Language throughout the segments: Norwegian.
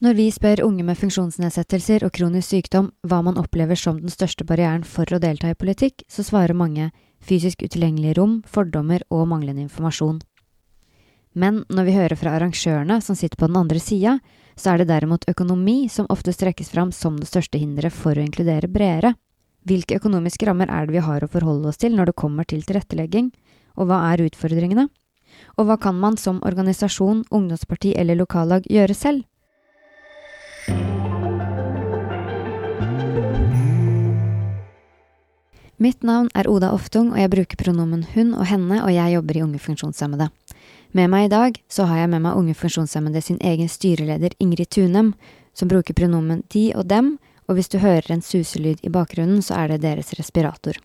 Når vi spør unge med funksjonsnedsettelser og kronisk sykdom hva man opplever som den største barrieren for å delta i politikk, så svarer mange fysisk utilgjengelige rom, fordommer og manglende informasjon. Men når vi hører fra arrangørene som sitter på den andre sida, så er det derimot økonomi som ofte strekkes fram som det største hinderet for å inkludere bredere. Hvilke økonomiske rammer er det vi har å forholde oss til når det kommer til tilrettelegging, og hva er utfordringene? Og hva kan man som organisasjon, ungdomsparti eller lokallag gjøre selv? Mitt navn er Oda Oftung, og jeg bruker pronomen hun og henne, og jeg jobber i Unge funksjonshemmede. Med meg i dag så har jeg med meg Unge funksjonshemmede sin egen styreleder Ingrid Tunem, som bruker pronomen de og dem, og hvis du hører en suselyd i bakgrunnen, så er det deres respirator.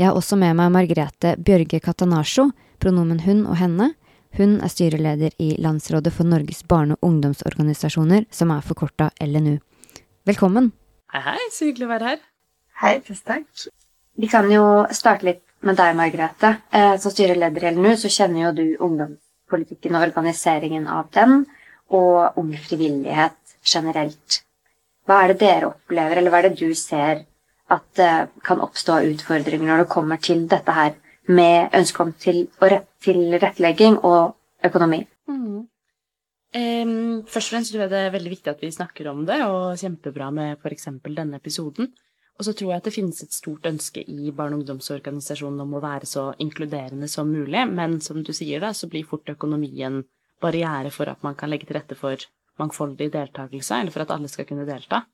Jeg har også med meg Margrethe Bjørge Catanasjo, pronomen hun og henne. Hun er styreleder i Landsrådet for Norges barne- og ungdomsorganisasjoner, som er forkorta LNU. Velkommen. Hei, hei. Så hyggelig å være her. Hei, tusen takk. Vi kan jo starte litt med deg, Margrethe. Eh, som styreleder i LNU så kjenner jo du ungdomspolitikken og organiseringen av den, og ung frivillighet generelt. Hva er det dere opplever, eller hva er det du ser at det eh, kan oppstå av utfordringer når det kommer til dette her med ønske om til, tilrettelegging og økonomi? Mm. Um, først og fremst tror jeg det er veldig viktig at vi snakker om det, og kjempebra med f.eks. denne episoden. Og så tror jeg at det finnes et stort ønske i barne- og ungdomsorganisasjonen om å være så inkluderende som mulig, men som du sier, da, så blir fort økonomien barriere for at man kan legge til rette for mangfoldig deltakelse, eller for at alle skal kunne delta.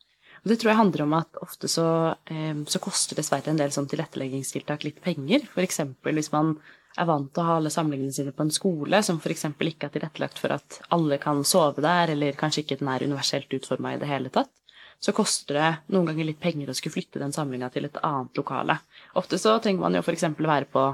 Og det tror jeg handler om at ofte så, eh, så koster dessverre en del sånn tilretteleggingstiltak litt penger. F.eks. hvis man er vant til å ha alle samlingene sine på en skole som f.eks. ikke er tilrettelagt for at alle kan sove der, eller kanskje ikke den er universelt utforma i det hele tatt så koster det noen ganger litt penger å skulle flytte den samlinga til et annet lokale. Ofte så trenger man jo f.eks. være på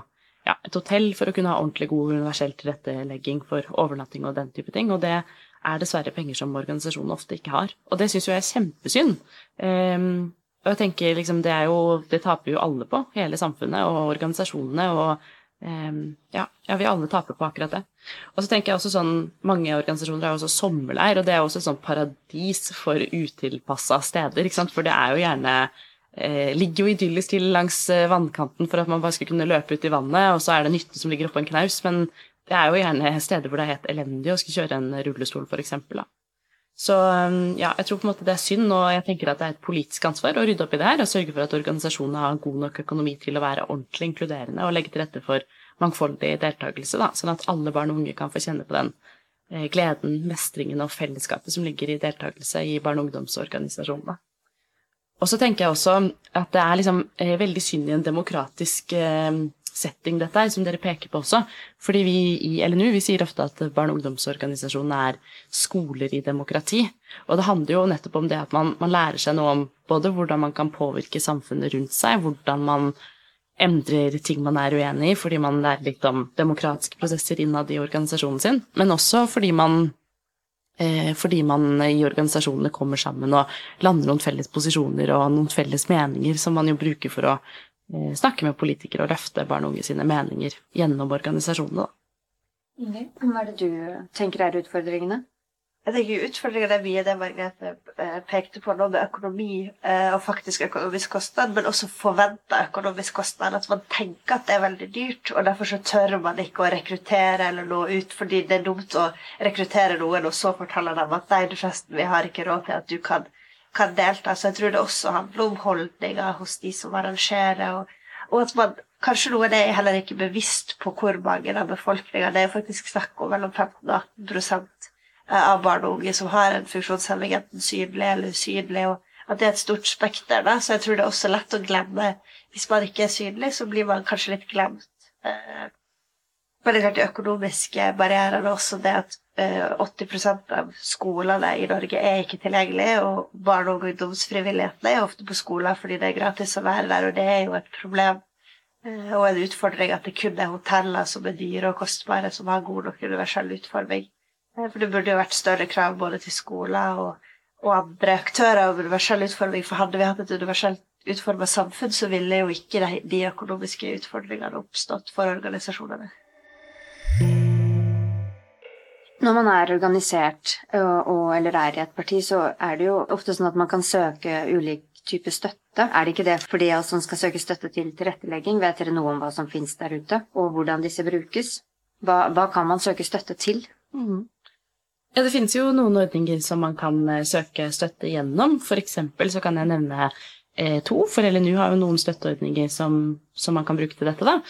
ja, et hotell for å kunne ha ordentlig god universell tilrettelegging for overnatting og den type ting, og det er dessverre penger som organisasjonen ofte ikke har. Og det syns jo jeg er kjempesynd. Um, og jeg tenker liksom, det jo Det taper jo alle på, hele samfunnet og organisasjonene og Um, ja, ja, vi alle taper på akkurat det. Og så tenker jeg også sånn, Mange organisasjoner har også sommerleir, og det er også et sånn paradis for utilpassa steder. ikke sant? For det er jo gjerne eh, Ligger jo idyllisk til langs eh, vannkanten for at man bare skal kunne løpe ut i vannet, og så er det nytten som ligger oppå en knaus, men det er jo gjerne steder hvor det er helt elendig å skulle kjøre en rullestol, f.eks. Så ehm, ja, jeg tror på en måte det er synd, og jeg tenker at det er et politisk ansvar å rydde opp i det her og sørge for at organisasjonene har god nok økonomi til å være ordentlig inkluderende og legge til rette for mangfoldig deltakelse, da, sånn at alle barn og unge kan få kjenne på den eh, gleden, mestringen og fellesskapet som ligger i deltakelse i barne- og ungdomsorganisasjonene. Og så tenker jeg også at det er liksom eh, veldig synd i en demokratisk eh, setting dette er, som dere peker på også. Fordi vi i LNU vi sier ofte at barne- og ungdomsorganisasjonene er skoler i demokrati. Og det handler jo nettopp om det at man, man, lærer seg noe om både hvordan man kan påvirke samfunnet rundt seg, hvordan man endrer ting man er uenig i, fordi man lærer litt om demokratiske prosesser innad i organisasjonen sin, men også fordi man eh, fordi man i organisasjonene kommer sammen og lander noen felles posisjoner og noen felles meninger som man jo bruker for å snakke med politikere og løfte barn og unge sine meninger gjennom organisasjonene. Hva er det du tenker er utfordringene? Jeg tenker Utfordringene er mye det Margrethe eh, pekte på nå med økonomi eh, og faktisk økonomisk kostnad, men også forventa økonomisk kostnad. At man tenker at det er veldig dyrt, og derfor så tør man ikke å rekruttere eller nå ut, fordi det er dumt å rekruttere noen, og så forteller dem at nei, forresten, vi har ikke råd til at du kan kan delta. Så jeg tror det også handler om holdninger hos de som arrangerer. Og, og at man kanskje noen er heller ikke bevisst på hvor mange av befolkninga Det er faktisk snakk om mellom 15 og 18 eh, av barn og unge som har en funksjonshemming, enten synlig eller usynlig. og at det er et stort spekter. Da. Så jeg tror det er også lett å glemme. Hvis man ikke er synlig, så blir man kanskje litt glemt. Men det er klart de økonomiske barrierene også det at 80 eh, av skolene i Norge er ikke tilgjengelige, og barne- og ungdomsfrivilligheten er ofte på skoler fordi det er gratis å være der, og det er jo et problem eh, og en utfordring at det kun er hoteller som er dyre og kostbare, som har god nok universell utforming. Eh, for det burde jo vært større krav både til skoler og, og andre aktører om universell utforming, for hadde vi hatt et universelt utforma samfunn, så ville jo ikke de økonomiske utfordringene oppstått for organisasjonene. Når man er organisert og, og, eller er i et parti, så er det jo ofte sånn at man kan søke ulik type støtte. Er det ikke det for de av oss som skal søke støtte til tilrettelegging? Vet dere noe om hva som finnes der ute, og hvordan disse brukes? Hva, hva kan man søke støtte til? Mm. Ja, Det finnes jo noen ordninger som man kan eh, søke støtte gjennom. For eksempel så kan jeg nevne eh, to, for LNU har jo noen støtteordninger som, som, man kan bruke til dette. da.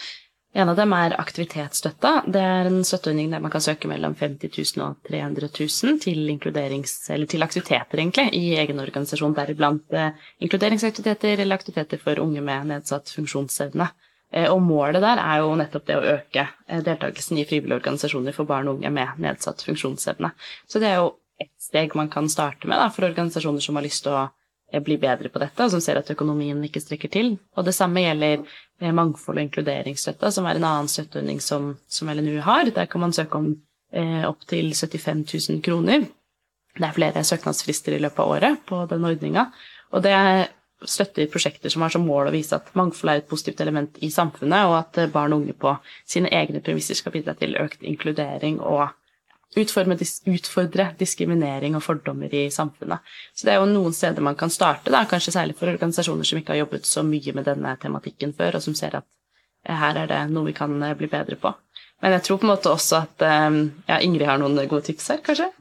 En av dem er aktivitetsstøtta. Det er en støtteordning der man kan søke mellom 50 000 og 300 000 til, til aktiviteter, egentlig, i egen organisasjon, deriblant eh, inkluderingsaktiviteter eller aktiviteter for unge med nedsatt funksjonsevne. Eh, og målet der er jo nettopp det å øke eh, deltakelsen i frivillige organisasjoner for barn og unge med nedsatt funksjonsevne. Så det er jo ett steg man kan starte med da, for organisasjoner som har lyst til å bli bedre på dette, og som ser at økonomien ikke strekker til. Og det samme gjelder mangfold- og inkluderingsstøtta, som er en annen støtteordning som, som LNU har. Der kan man søke om eh, opptil 75 000 kroner. Det er flere søknadsfrister i løpet av året på den ordninga. Og det støtter prosjekter som har som mål å vise at mangfold er et positivt element i samfunnet, og at barn og unge på sine egne premisser skal bidra til økt inkludering og utfordre diskriminering og fordommer i samfunnet. Så det er jo noen steder man kan starte, da, kanskje særlig for organisasjoner som ikke har jobbet så mye med denne tematikken før, og som ser at eh, her er det noe vi kan eh, bli bedre på. Men jeg tror på en måte også at eh, ja, Ingrid har noen gode tips her, kanskje?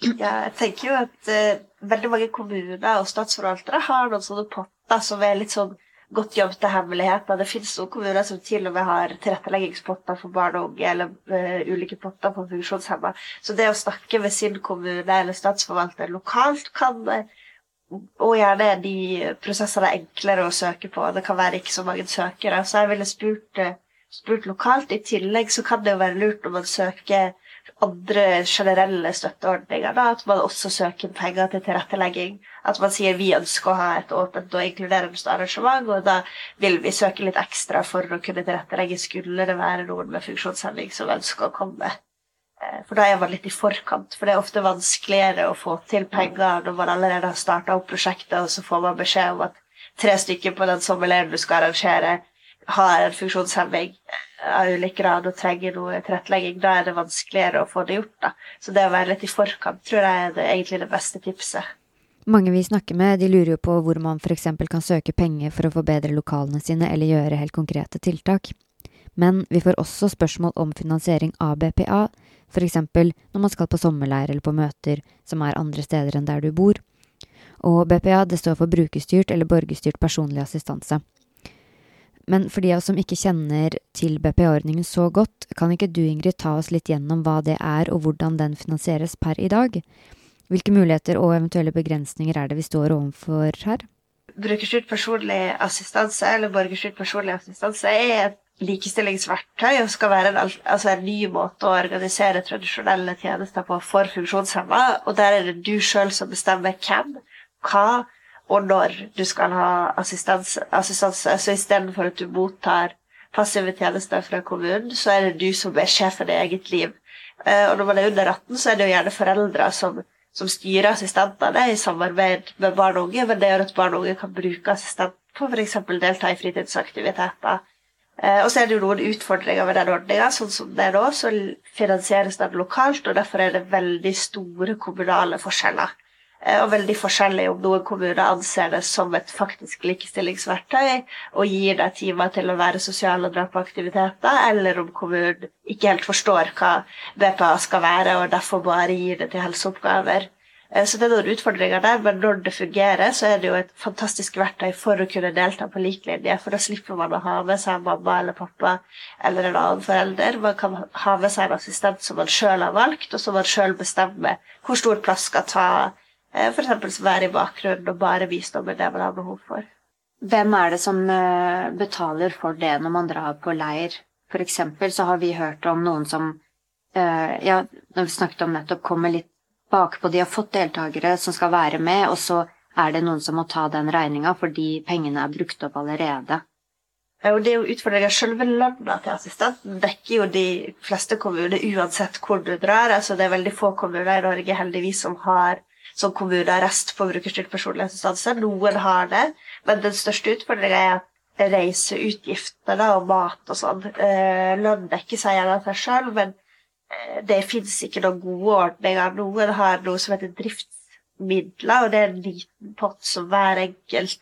Ja, jeg tenker jo at uh, veldig mange kommuner og statsforvaltere har noen sånne potter som er litt sånn godt gjemte hemmeligheter. Det finnes noen kommuner som til og med har tilretteleggingspotter for barn og unge, eller uh, ulike potter for funksjonshemma. Så det å snakke med sin kommune eller statsforvalter lokalt kan uh, og gjerne de prosessene er enklere å søke på. Det kan være ikke så mange søkere. Så jeg ville spurt, spurt lokalt. I tillegg så kan det jo være lurt når man søker andre generelle støtteordninger. Da, at man også søker penger til tilrettelegging. At man sier vi ønsker å ha et åpent og inkluderende arrangement, og da vil vi søke litt ekstra for å kunne tilrettelegge skulle det være noen med funksjonshemming som ønsker å komme. Eh, for da er man litt i forkant, for det er ofte vanskeligere å få til penger når man allerede har starta opp prosjektet, og så får man beskjed om at tre stykker på den sommerleiren du skal arrangere, har en funksjonshemming av ulik grad og trenger noe tilrettelegging, da er det vanskeligere å få det gjort. da. Så det å være litt i forkant tror jeg er det, egentlig det beste tipset. Mange vi snakker med, de lurer jo på hvor man f.eks. kan søke penger for å forbedre lokalene sine eller gjøre helt konkrete tiltak. Men vi får også spørsmål om finansiering av BPA, f.eks. når man skal på sommerleir eller på møter som er andre steder enn der du bor. Og BPA det står for brukerstyrt eller borgerstyrt personlig assistanse. Men for de av oss som ikke kjenner til BPA-ordningen så godt, kan ikke du Ingrid ta oss litt gjennom hva det er og hvordan den finansieres per i dag? Hvilke muligheter og eventuelle begrensninger er det vi står overfor her? Brukerstyrt personlig assistanse eller borgerstyrt personlig assistanse er et likestillingsverktøy og skal være en, altså en, ny måte å organisere tradisjonelle tjenester på for funksjonshemma. Og der er det du sjøl som bestemmer hvem, hva og når du skal ha assistanse. assistanse. Så istedenfor at du mottar passive tjenester fra kommunen, så er det du som er sjefen i eget liv. Eh, og når man er under 18, så er det jo gjerne foreldre som, som styrer assistentene i samarbeid med barn og unge, men det gjør at barn og unge kan bruke assistent på f.eks. delta i fritidsaktiviteter. Eh, og så er det jo noen utfordringer med den ordninga. Sånn som det er nå, så finansieres den lokalt, og derfor er det veldig store kommunale forskjeller. Eh, og veldig forskjellig om noen kommuner anser det som et faktisk likestillingsverktøy og gir deg timer til å være sosial og dra på aktiviteter, eller om kommunen ikke helt forstår hva BPA skal være, og derfor bare gir det til helseoppgaver. Eh, så det er noen utfordringer der, men når det fungerer, så er det jo et fantastisk verktøy for å kunne delta på lik linje. For da slipper man å ha med seg mamma eller pappa eller en annen forelder. Man kan ha med seg en assistent som man sjøl har valgt, og som man sjøl bestemmer hvor stor plass skal ta F.eks. være i bakgrunnen og bare med det man har behov for. Hvem er det som eh, betaler for det når man drar på leir? For eksempel så har vi hørt om noen som eh, ja, når vi snakket om nettopp, kommer litt bakpå. De har fått deltakere som skal være med, og så er det noen som må ta den regninga fordi pengene er brukt opp allerede. Og det er jo utfordringer. Selve lønna til assistenten dekker jo de fleste kommuner uansett hvor du drar. Altså, det er veldig få kommuner i Norge heldigvis som har som kommunearrest på brukerstyrt personlig assistanse. Noen har det, men den største utfordringa er at reiseutgiftene og mat og sånn eh, Lønn dekker seg gjerne av seg sjøl, men eh, det fins ikke noen gode ordninger. Noen har noe som heter driftsmidler, og det er en liten pott som hver enkelt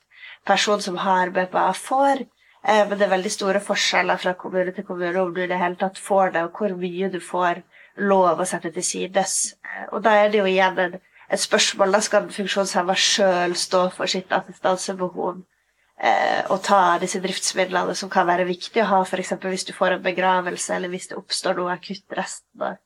person som har BPA, får. Eh, men det er veldig store forskjeller fra kommune til kommune om du i det hele tatt får det, og hvor mye du får lov å sette til sides. Eh, og da er det jo igjen en, et spørsmål. Da skal funksjonshemma sjøl stå for sitt assistansebehov eh, og ta disse driftsmidlene som kan være viktige å ha, f.eks. hvis du får en begravelse, eller hvis det oppstår noe akutt resten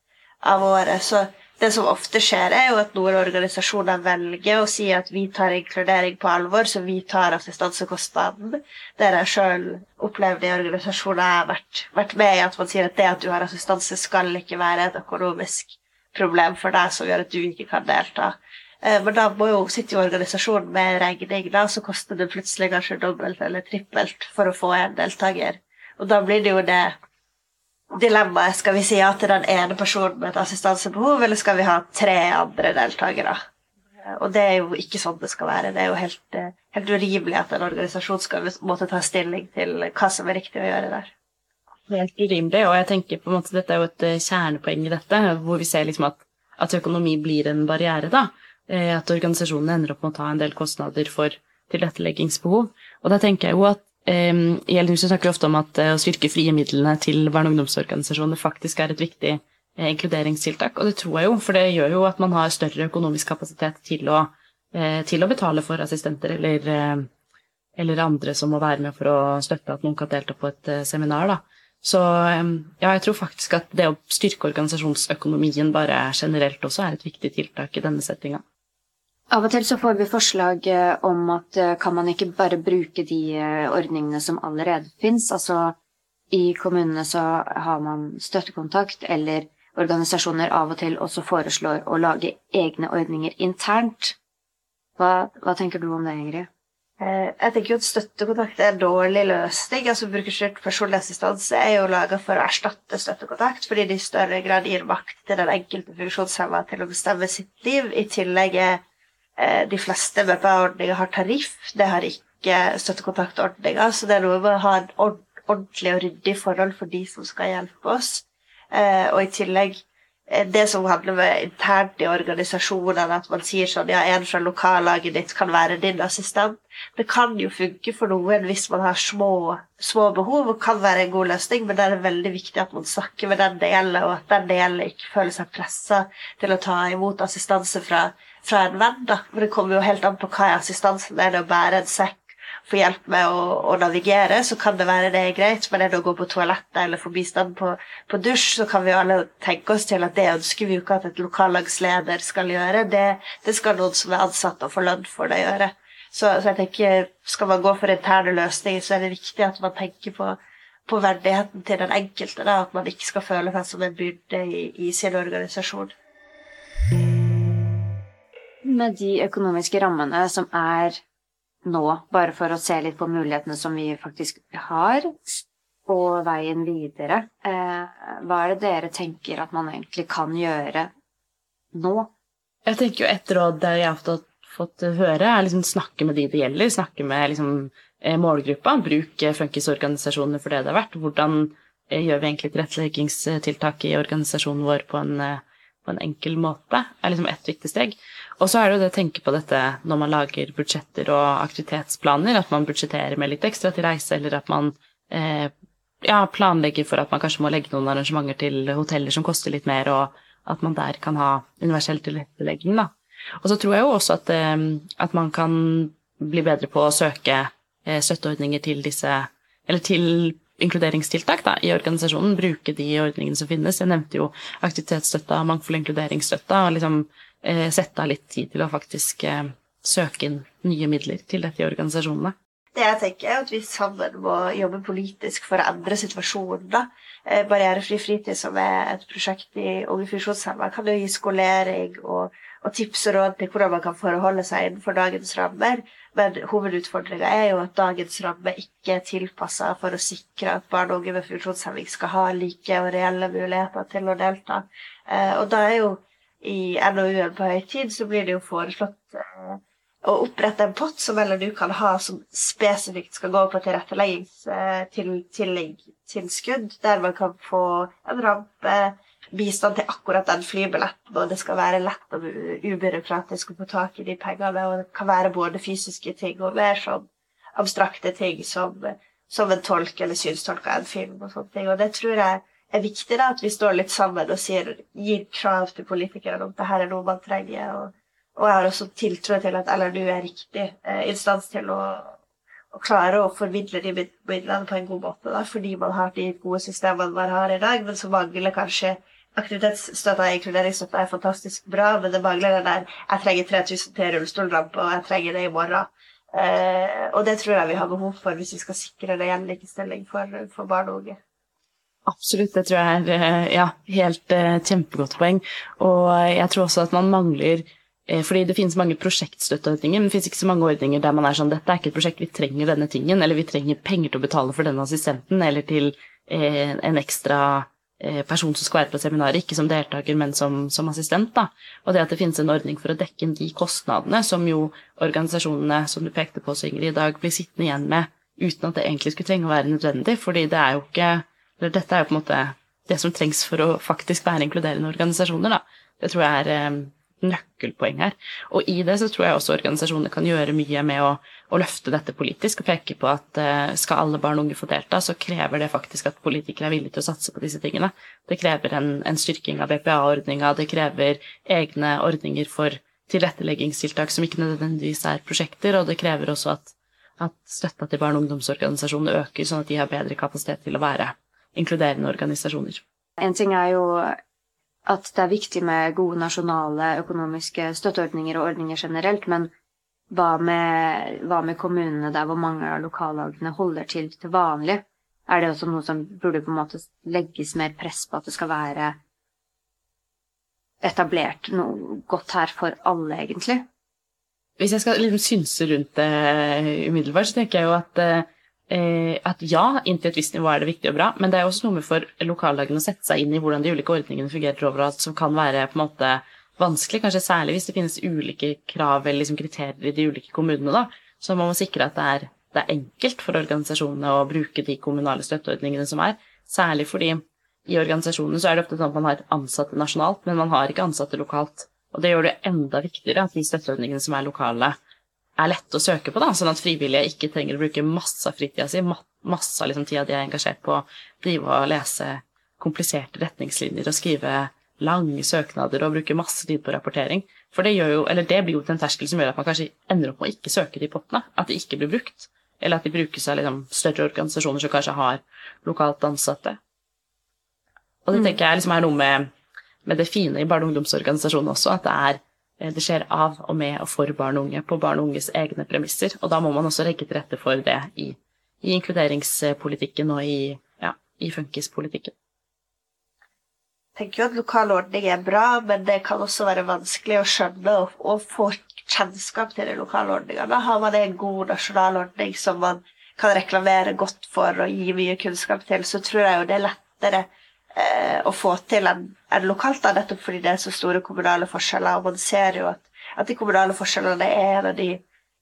av året. Så det som ofte skjer, er jo at noen organisasjoner velger å si at vi tar inkludering på alvor, så vi tar assistansekostnaden. Det har jeg sjøl opplevd i organisasjoner jeg har vært, vært, med i, at man sier at det at du har assistanse, skal ikke være et økonomisk problem for deg som gjør at du ikke kan delta. Eh, men da må jo sitte i organisasjonen med regning, da, så koster det plutselig kanskje dobbelt eller trippelt for å få en deltaker. Og da blir det jo det dilemmaet. Skal vi si ja til den ene personen med et assistansebehov, eller skal vi ha tre andre deltakere? Og det er jo ikke sånn det skal være. Det er jo helt, eh, helt urimelig at en organisasjon skal måtte ta stilling til hva som er riktig å gjøre der. Helt urimelig, og jeg tenker på en måte dette er jo et eh, kjernepoeng i dette, hvor vi ser liksom at, at økonomi blir en barriere, da. Eh, at organisasjonene ender opp med å ta en del kostnader for tilretteleggingsbehov. Og da tenker jeg jo at Um, I Eldhuset snakker vi ofte om at å styrke frie midlene til barne- og ungdomsorganisasjoner faktisk er et viktig inkluderingstiltak, og det tror jeg jo, for det gjør jo at man har større økonomisk kapasitet til å, til å betale for assistenter eller, eller, andre som må være med for å støtte at noen kan delta på et seminar. Da. Så ja, jeg tror faktisk at det å styrke organisasjonsøkonomien bare generelt også er et viktig tiltak i denne settinga. Av og til så får vi forslag eh, om at eh, kan man ikke bare bruke de eh, ordningene som allerede fins? Altså i kommunene så har man støttekontakt, eller organisasjoner av og til også foreslår å lage egne ordninger internt. Hva, hva tenker du om det, Ingrid? Jeg tenker jo at støttekontakt er en dårlig løsning. altså Brukerstyrt personlig assistanse er jo laga for å erstatte støttekontakt, fordi det i større grad gir makt til den enkelte funksjonshemma til å bestemme sitt liv. I tillegg er Eh, de fleste BPA-ordninger har tariff, det har ikke støttekontaktordninger. Så det er noe med å ha en ordentlig og ryddig forhold for de som skal hjelpe oss. Eh, og i tillegg eh, det som handler med internt i organisasjonene, at man sier sånn ja, en fra lokallaget ditt kan være din assistent. Det kan jo funke for noen hvis man har små, små behov, og kan være en god løsning, men det er veldig viktig at man snakker med den det gjelder, og at den det gjelder, ikke føler seg pressa til å ta imot assistanse fra fra en venn. da, for Det kommer jo helt an på hva assistansen. Er det å bære en sekk, få hjelp med å, å, navigere, så kan det være det er greit. Men er det å gå på toalettet eller få bistand på, på, dusj, så kan vi alle tenke oss til at det ønsker vi jo ikke at et lokallagsleder skal gjøre. Det, det skal noen som er ansatt og får lønn for det, gjøre. Så, så, jeg tenker, skal man gå for interne løsninger, så er det viktig at man tenker på på verdigheten til den enkelte. Da, at man ikke skal føle seg som en byrde i, i sin organisasjon med de økonomiske rammene som er nå, bare for å se litt på mulighetene som vi faktisk har, og veien videre, eh, hva er det dere tenker at man egentlig kan gjøre nå? Jeg tenker jo et råd jeg har fått, høre, er liksom snakke med de det gjelder. Snakke med liksom, eh, målgruppa. Bruk funkisorganisasjonene for det det har vært. Hvordan eh, gjør vi egentlig tilretteleggingstiltak i organisasjonen vår på en, på en enkel måte? er liksom ett viktig steg. Og så er det jo det å tenke på dette når man lager budsjetter og aktivitetsplaner, at man budsjetterer med litt ekstra til reise, eller at man eh, ja, planlegger for at man kanskje må legge noen arrangementer til hoteller som koster litt mer, og at man der kan ha universell tilrettelegging, da. Og så tror jeg jo også at, eh, at man kan bli bedre på å søke eh, støtteordninger til disse Eller til inkluderingstiltak da, i organisasjonen. Bruke de ordningene som finnes. Jeg nevnte jo aktivitetsstøtta, mangfold- og inkluderingsstøtta. og liksom sette av litt tid til å faktisk eh, søke inn nye midler til dette i organisasjonene. Det jeg tenker er at Vi sammen må jobbe politisk for å endre situasjonen. da. Eh, barrierefri fritid, som er et prosjekt i Unge funksjonshemmede, kan jo gi skolering og, og tips og råd til hvordan man kan forholde seg innenfor dagens rammer. Men hovedutfordringa er jo at dagens ramme ikke er tilpassa for å sikre at barn og unge med funksjonshemming skal ha like og reelle muligheter til å delta. Og da er jo i NOU-en på høytid, så blir det jo foreslått eh, å opprette en pott som eller du kan ha som spesifikt skal gå på tilretteleggingstilskudd, der man kan få en rampe, bistand til akkurat den flybilletten, og det skal være lett og ubyråkratisk å få tak i de pengene. Og det kan være både fysiske ting og mer sånn abstrakte ting som, som en tolk eller synstolk av en film. Og sånne ting. Og det tror jeg er viktig, da, at vi står litt sammen og sier, gir krav til politikerne om at dette er noe man trenger. Og, og jeg har også tiltro til at LRNU er riktig eh, instans til å, å, klare å formidle de midlene på en god måte, da, fordi man har de gode systemene man har i dag, men så mangler kanskje Aktivitetsstøtta og inkluderingsstøtta er fantastisk bra, men det mangler den der 'jeg trenger 3000 til rullestolrampe, og jeg trenger det i morgen'. Eh, og det tror jeg vi har behov for hvis vi skal sikre reell likestilling for, for barn og unge. Absolutt, det tror jeg er eh, ja, helt uh, kjempegodt poeng. Og jeg tror også at man mangler eh, fordi det finnes mange prosjektstøtteordninger, men det finnes ikke så mange ordninger der man er sånn dette er ikke et prosjekt, vi trenger denne tingen, eller vi trenger penger til å betale for denne assistenten, eller til eh, en ekstra Eh, person som skal være på seminaret, ikke som deltaker, men som, som, assistent. Da. Og det at det finnes en ordning for å dekke inn de kostnadene som jo organisasjonene som du pekte på, Ingrid, i dag blir sittende igjen med uten at det egentlig skulle trenge å være nødvendig. fordi det er jo ikke eller Dette er jo på en måte det som trengs for å faktisk være inkluderende organisasjoner. Da. Det tror jeg er eh, nøkkelpoeng her. Og i det så tror jeg også organisasjonene kan gjøre mye med å, å løfte dette politisk og peke på at uh, skal alle barn og unge få delta, så krever det faktisk at politikere er villige til å satse på disse tingene. Det krever en, en styrking av BPA-ordninga, det krever egne ordninger for tilretteleggingstiltak som ikke nødvendigvis er prosjekter, og det krever også at, at støtta til barne- og ungdomsorganisasjonene øker, sånn at de har bedre kapasitet til å være inkluderende organisasjoner. En ting er jo at det er viktig med gode nasjonale økonomiske støtteordninger og ordninger generelt, men hva med, hva med kommunene der hvor mange av lokallagene holder til til vanlig? Er det også noe som burde på en måte legges mer press på at det skal være etablert noe godt her for alle, egentlig? Hvis jeg skal liksom synse rundt det umiddelbart, så tenker jeg jo at eh, at ja, inntil et visst nivå er det viktig og bra, men det er også noe med for lokallagene å sette seg inn i hvordan de ulike ordningene fungerer overalt, som kan være på en måte vanskelig, kanskje særlig hvis det finnes ulike krav eller liksom kriterier i de ulike kommunene. da, Så må man sikre at det er, det er enkelt for organisasjonene å bruke de kommunale støtteordningene som er, særlig fordi i organisasjonene så er det ofte sånn at man har ansatte nasjonalt, men man har ikke ansatte lokalt. Og det gjør det enda viktigere at de støtteordningene som er lokale, er lette å søke på, da, sånn at frivillige ikke trenger å bruke masse av fritida si, masse av liksom, tida de er engasjert på å drive og lese kompliserte retningslinjer og skrive lange søknader og bruke masse tid på rapportering. For det, jo, det blir jo til en terskel som gjør at man kanskje ender opp med å ikke søke de pottene. At de ikke blir brukt. Eller at de brukes av liksom, større organisasjoner som kanskje har lokalt ansatte. Og det mm. tenker jeg liksom er noe med, med det fine i barne- og ungdomsorganisasjonen også, at det er det skjer av og med og for barn og unge på barn og unges egne premisser. Og da må man også legge til rette for det i, i inkluderingspolitikken og i, ja, i funkispolitikken. Jeg tenker jo at lokal ordning er bra, men det kan også være vanskelig å skjønne og, og få kjennskap til de lokale ordningene. Da har man en god nasjonal ordning som man kan reklamere godt for og gi mye kunnskap til, så tror jeg jo det er lettere eh, å få til enn en lokalt, da, nettopp fordi det er så store kommunale forskjeller. Og man ser jo at, at de kommunale forskjellene er en av de,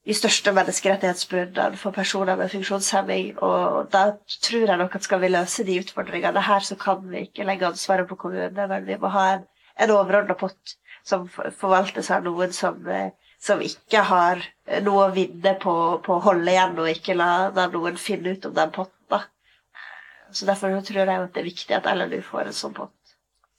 de største menneskerettighetsbruddene for personer med funksjonshemming. Og da tror jeg nok at skal vi løse de utfordringene her, så kan vi ikke legge ansvaret på kommunene, men vi må ha en, en overordna pott som forvaltes av noen som, eh, som ikke har noe å vinne på, på å holde igjen, og ikke la noen finne ut om den potten. Så Derfor tror jeg at det er viktig at LLU får en sånn pott.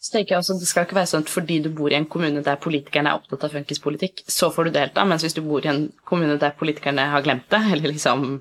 Så tenker jeg også, Det skal ikke være sånn at fordi du bor i en kommune der politikerne er opptatt av funkispolitikk, så får du delta, mens hvis du bor i en kommune der politikerne har glemt det, eller liksom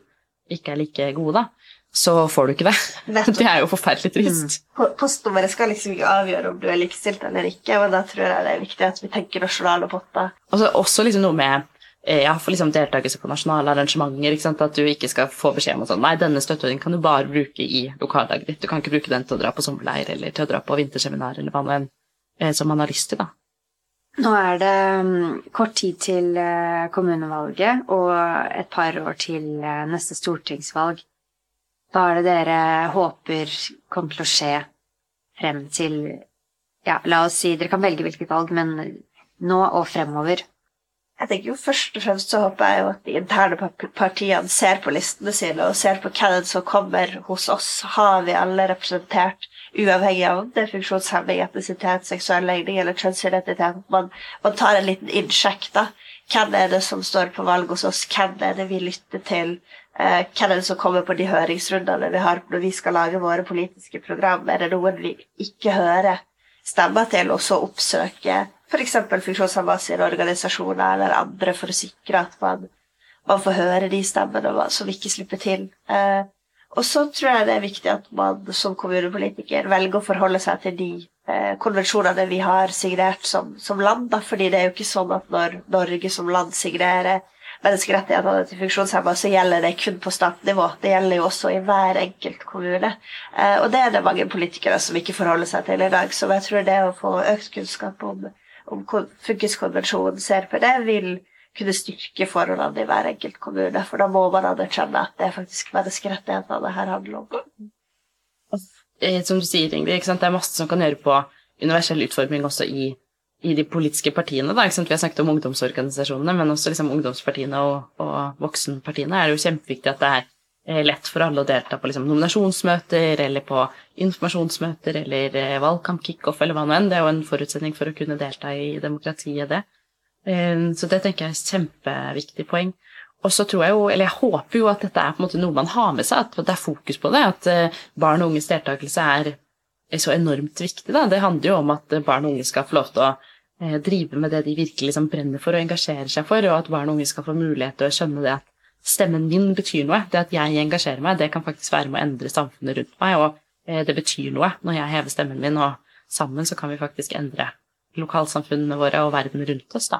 ikke er like gode, da, så får du ikke det. Nettopp. Det er jo forferdelig trist. Mm. Postnummeret skal liksom ikke avgjøre om du er likestilt eller ikke, og da tror jeg det er viktig at vi tenker nasjonale potter. Altså, også liksom noe med ja, for liksom deltakelse på nasjonale arrangementer. At du ikke skal få beskjed om sånn, nei, denne støtteordningen kan du bare bruke i lokallaget ditt. Du kan ikke bruke den til å dra på sommerleir eller til å dra på vinterseminar eller hva nå enn eh, som man har lyst til, da. Nå er det mm, kort tid til eh, kommunevalget og et par år til neste stortingsvalg. Hva er det dere håper kommer til å skje frem til Ja, la oss si dere kan velge hvilket valg, men nå og fremover. Jeg tenker jo Først og fremst så håper jeg jo at de interne partiene ser på listene sine og ser på hvem som kommer hos oss. Har vi alle representert, uavhengig av om det er funksjonshemming, etnisitet, seksuell legning eller kjønnsidentitet? Man, man tar en liten innsjekk. da. Hvem er det som står på valg hos oss? Hvem er det vi lytter til? Eh, hvem er det som kommer på de høringsrundene vi har når vi skal lage våre politiske program? Er det noen vi ikke hører stemmer til, og så oppsøke f.eks. funksjonshemmede sine organisasjoner eller andre for å sikre at man, man får høre de stemmene som ikke slipper til. Eh, og så tror jeg det er viktig at man som kommunepolitiker velger å forholde seg til de eh, konvensjonene vi har signert som, som land. Da. fordi det er jo ikke sånn at når Norge som land signerer menneskerettighetene til funksjonshemmede, så gjelder det kun på statnivå. Det gjelder jo også i hver enkelt kommune. Eh, og det er det mange politikere som ikke forholder seg til i dag. Så jeg tror det å få økt kunnskap om om fylkeskonvensjonen ser på det, vil kunne styrke forholdene i hver enkelt kommune. For da må man anerkjenne at det er faktisk menneskerettighetene det her handler om. Som du sier, Ingrid, det er masse som kan gjøre på universell utforming også i, i de politiske partiene. Da, Vi har snakket om ungdomsorganisasjonene, men også liksom ungdomspartiene og, og voksenpartiene er det jo kjempeviktig at det er Eh, lett for alle å delta på liksom, nominasjonsmøter eller på informasjonsmøter eller eh, valgkamp-kickoff eller hva nå enn. Det er jo en forutsetning for å kunne delta i demokratiet, det. Eh, så det tenker jeg er et kjempeviktig poeng. Og så tror jeg jo, eller jeg håper jo at dette er på en måte noe man har med seg, at det er fokus på det. At barn og unges deltakelse er så enormt viktig. Da. Det handler jo om at barn og unge skal få lov til å drive med det de virkelig liksom brenner for og engasjerer seg for, og at barn og unge skal få mulighet til å skjønne det at stemmen min betyr noe. Det at jeg engasjerer meg, det kan faktisk være med å endre samfunnet rundt meg, og eh, det betyr noe når jeg hever stemmen min, og sammen så kan vi faktisk endre lokalsamfunnene våre og verden rundt oss, da.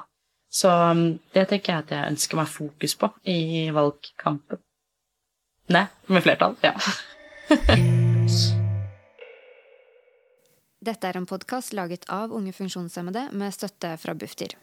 Så mm, det tenker jeg at jeg ønsker meg fokus på i valgkampen. Nei, med flertall, ja. Dette er en podkast laget av unge funksjonshemmede med støtte fra Bufdir.